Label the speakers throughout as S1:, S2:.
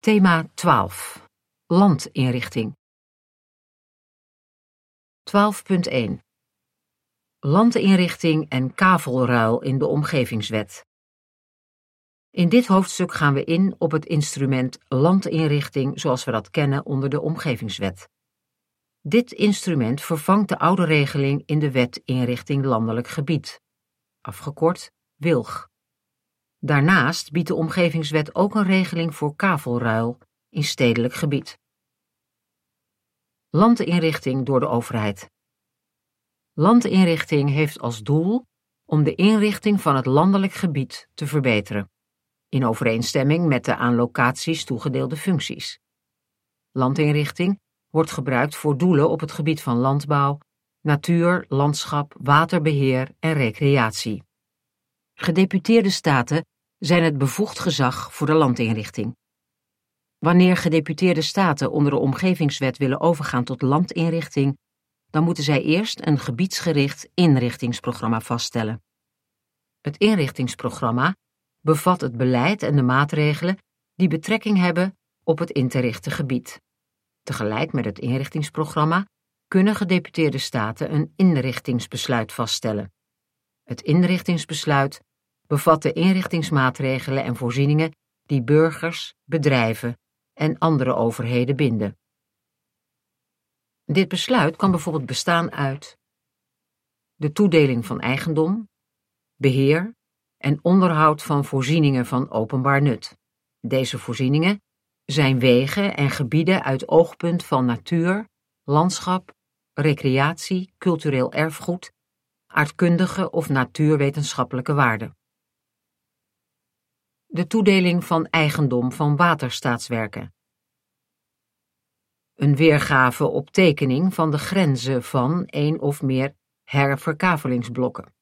S1: Thema 12. Landinrichting. 12.1 Landinrichting en kavelruil in de Omgevingswet. In dit hoofdstuk gaan we in op het instrument landinrichting zoals we dat kennen onder de Omgevingswet. Dit instrument vervangt de oude regeling in de Wet Inrichting Landelijk Gebied, afgekort WILG. Daarnaast biedt de Omgevingswet ook een regeling voor kavelruil in stedelijk gebied. Landinrichting door de overheid. Landinrichting heeft als doel om de inrichting van het landelijk gebied te verbeteren, in overeenstemming met de aan locaties toegedeelde functies. Landinrichting wordt gebruikt voor doelen op het gebied van landbouw, natuur, landschap, waterbeheer en recreatie. Gedeputeerde staten zijn het bevoegd gezag voor de landinrichting. Wanneer gedeputeerde staten onder de omgevingswet willen overgaan tot landinrichting, dan moeten zij eerst een gebiedsgericht inrichtingsprogramma vaststellen. Het inrichtingsprogramma bevat het beleid en de maatregelen die betrekking hebben op het in te richten gebied. Tegelijk met het inrichtingsprogramma kunnen gedeputeerde staten een inrichtingsbesluit vaststellen. Het inrichtingsbesluit bevat de inrichtingsmaatregelen en voorzieningen die burgers, bedrijven en andere overheden binden. Dit besluit kan bijvoorbeeld bestaan uit de toedeling van eigendom, beheer en onderhoud van voorzieningen van openbaar nut. Deze voorzieningen zijn wegen en gebieden uit oogpunt van natuur, landschap, recreatie, cultureel erfgoed, aardkundige of natuurwetenschappelijke waarde. De toedeling van eigendom van waterstaatswerken. Een weergave op tekening van de grenzen van één of meer herverkavelingsblokken.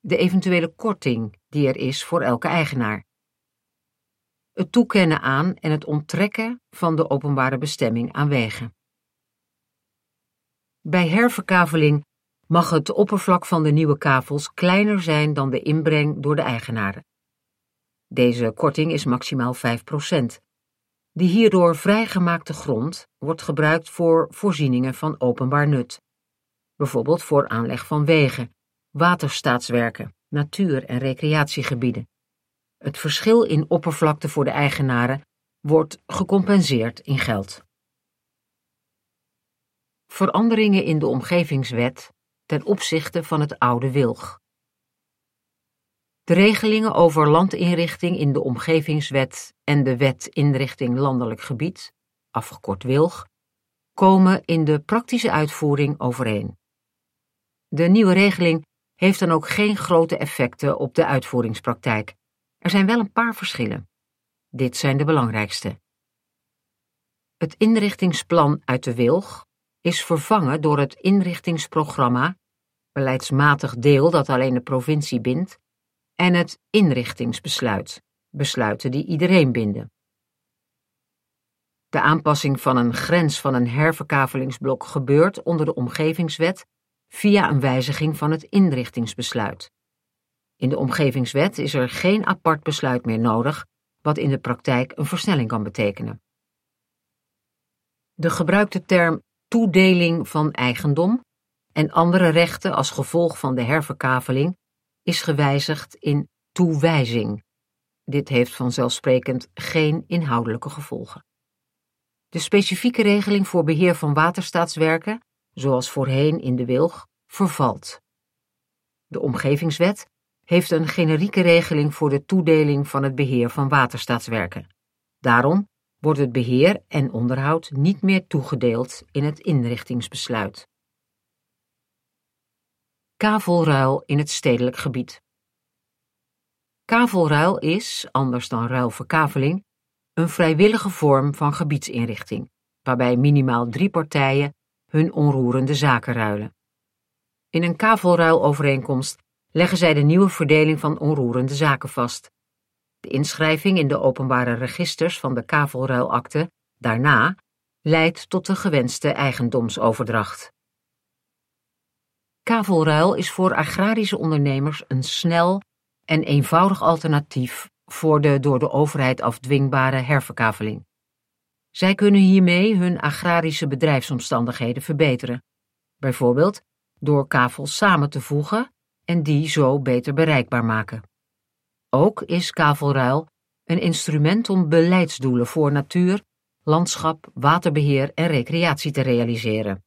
S1: De eventuele korting die er is voor elke eigenaar. Het toekennen aan en het onttrekken van de openbare bestemming aan wegen. Bij herverkaveling mag het oppervlak van de nieuwe kavels kleiner zijn dan de inbreng door de eigenaren. Deze korting is maximaal 5% De hierdoor vrijgemaakte grond wordt gebruikt voor voorzieningen van openbaar nut, bijvoorbeeld voor aanleg van wegen, waterstaatswerken, natuur- en recreatiegebieden. Het verschil in oppervlakte voor de eigenaren wordt gecompenseerd in geld. Veranderingen in de omgevingswet ten opzichte van het oude wilg. De regelingen over landinrichting in de Omgevingswet en de Wet Inrichting Landelijk Gebied, afgekort WILG, komen in de praktische uitvoering overeen. De nieuwe regeling heeft dan ook geen grote effecten op de uitvoeringspraktijk. Er zijn wel een paar verschillen. Dit zijn de belangrijkste. Het inrichtingsplan uit de WILG is vervangen door het inrichtingsprogramma, beleidsmatig deel dat alleen de provincie bindt, en het inrichtingsbesluit, besluiten die iedereen binden. De aanpassing van een grens van een herverkavelingsblok gebeurt onder de omgevingswet via een wijziging van het inrichtingsbesluit. In de omgevingswet is er geen apart besluit meer nodig, wat in de praktijk een versnelling kan betekenen. De gebruikte term toedeling van eigendom en andere rechten als gevolg van de herverkaveling is gewijzigd in toewijzing. Dit heeft vanzelfsprekend geen inhoudelijke gevolgen. De specifieke regeling voor beheer van waterstaatswerken, zoals voorheen in de wilg, vervalt. De omgevingswet heeft een generieke regeling voor de toedeling van het beheer van waterstaatswerken. Daarom wordt het beheer en onderhoud niet meer toegedeeld in het inrichtingsbesluit. Kavelruil in het stedelijk gebied. Kavelruil is, anders dan ruilverkaveling, een vrijwillige vorm van gebiedsinrichting, waarbij minimaal drie partijen hun onroerende zaken ruilen. In een kavelruilovereenkomst leggen zij de nieuwe verdeling van onroerende zaken vast. De inschrijving in de openbare registers van de kavelruilakte daarna leidt tot de gewenste eigendomsoverdracht. Kavelruil is voor agrarische ondernemers een snel en eenvoudig alternatief voor de door de overheid afdwingbare herverkaveling. Zij kunnen hiermee hun agrarische bedrijfsomstandigheden verbeteren, bijvoorbeeld door kavels samen te voegen en die zo beter bereikbaar maken. Ook is kavelruil een instrument om beleidsdoelen voor natuur, landschap, waterbeheer en recreatie te realiseren.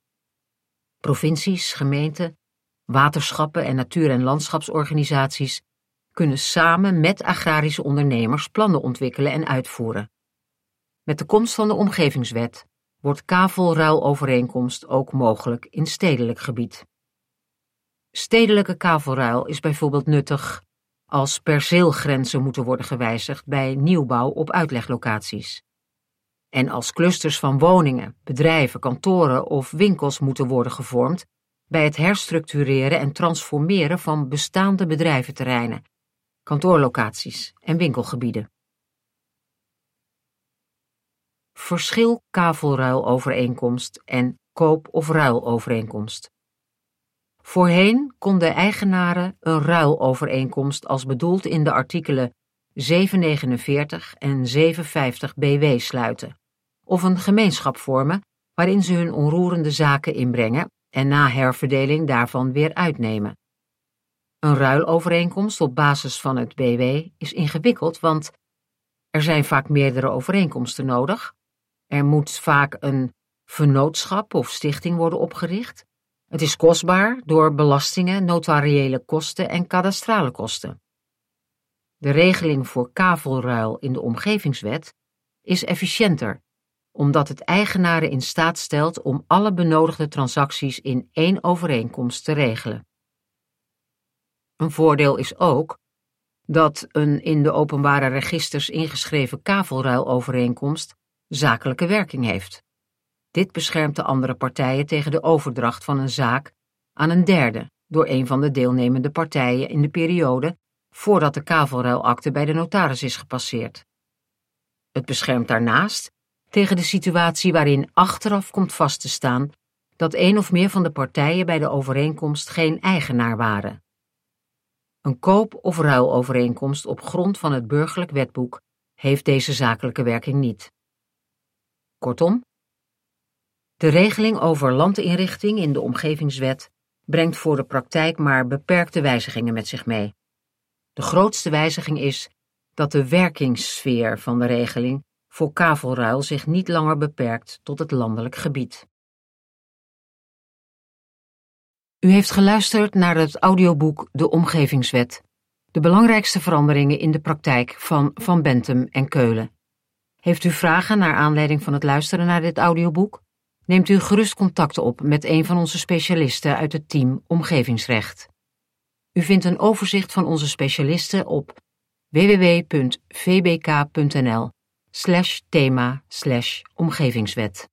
S1: Provincies, gemeenten, waterschappen en natuur- en landschapsorganisaties kunnen samen met agrarische ondernemers plannen ontwikkelen en uitvoeren. Met de komst van de omgevingswet wordt kavelruilovereenkomst ook mogelijk in stedelijk gebied. Stedelijke kavelruil is bijvoorbeeld nuttig als perceelgrenzen moeten worden gewijzigd bij nieuwbouw op uitleglocaties. En als clusters van woningen, bedrijven, kantoren of winkels moeten worden gevormd bij het herstructureren en transformeren van bestaande bedrijventerreinen, kantoorlocaties en winkelgebieden. Verschil kavelruilovereenkomst en koop- of ruilovereenkomst. Voorheen konden eigenaren een ruilovereenkomst als bedoeld in de artikelen 749 en 750 BW sluiten, of een gemeenschap vormen waarin ze hun onroerende zaken inbrengen en na herverdeling daarvan weer uitnemen. Een ruilovereenkomst op basis van het BW is ingewikkeld, want er zijn vaak meerdere overeenkomsten nodig. Er moet vaak een vernootschap of stichting worden opgericht. Het is kostbaar door belastingen, notariële kosten en kadastrale kosten. De regeling voor kavelruil in de omgevingswet is efficiënter, omdat het eigenaren in staat stelt om alle benodigde transacties in één overeenkomst te regelen. Een voordeel is ook dat een in de openbare registers ingeschreven kavelruilovereenkomst zakelijke werking heeft. Dit beschermt de andere partijen tegen de overdracht van een zaak aan een derde door een van de deelnemende partijen in de periode voordat de kavelruilakte bij de notaris is gepasseerd. Het beschermt daarnaast tegen de situatie waarin achteraf komt vast te staan dat een of meer van de partijen bij de overeenkomst geen eigenaar waren. Een koop- of ruilovereenkomst op grond van het burgerlijk wetboek heeft deze zakelijke werking niet. Kortom, de regeling over landinrichting in de omgevingswet brengt voor de praktijk maar beperkte wijzigingen met zich mee. De grootste wijziging is dat de werkingssfeer van de regeling voor kavelruil zich niet langer beperkt tot het landelijk gebied. U heeft geluisterd naar het audioboek De Omgevingswet, de belangrijkste veranderingen in de praktijk van Van Bentum en Keulen. Heeft u vragen naar aanleiding van het luisteren naar dit audioboek? Neemt u gerust contact op met een van onze specialisten uit het team Omgevingsrecht. U vindt een overzicht van onze specialisten op www.vbk.nl thema omgevingswet.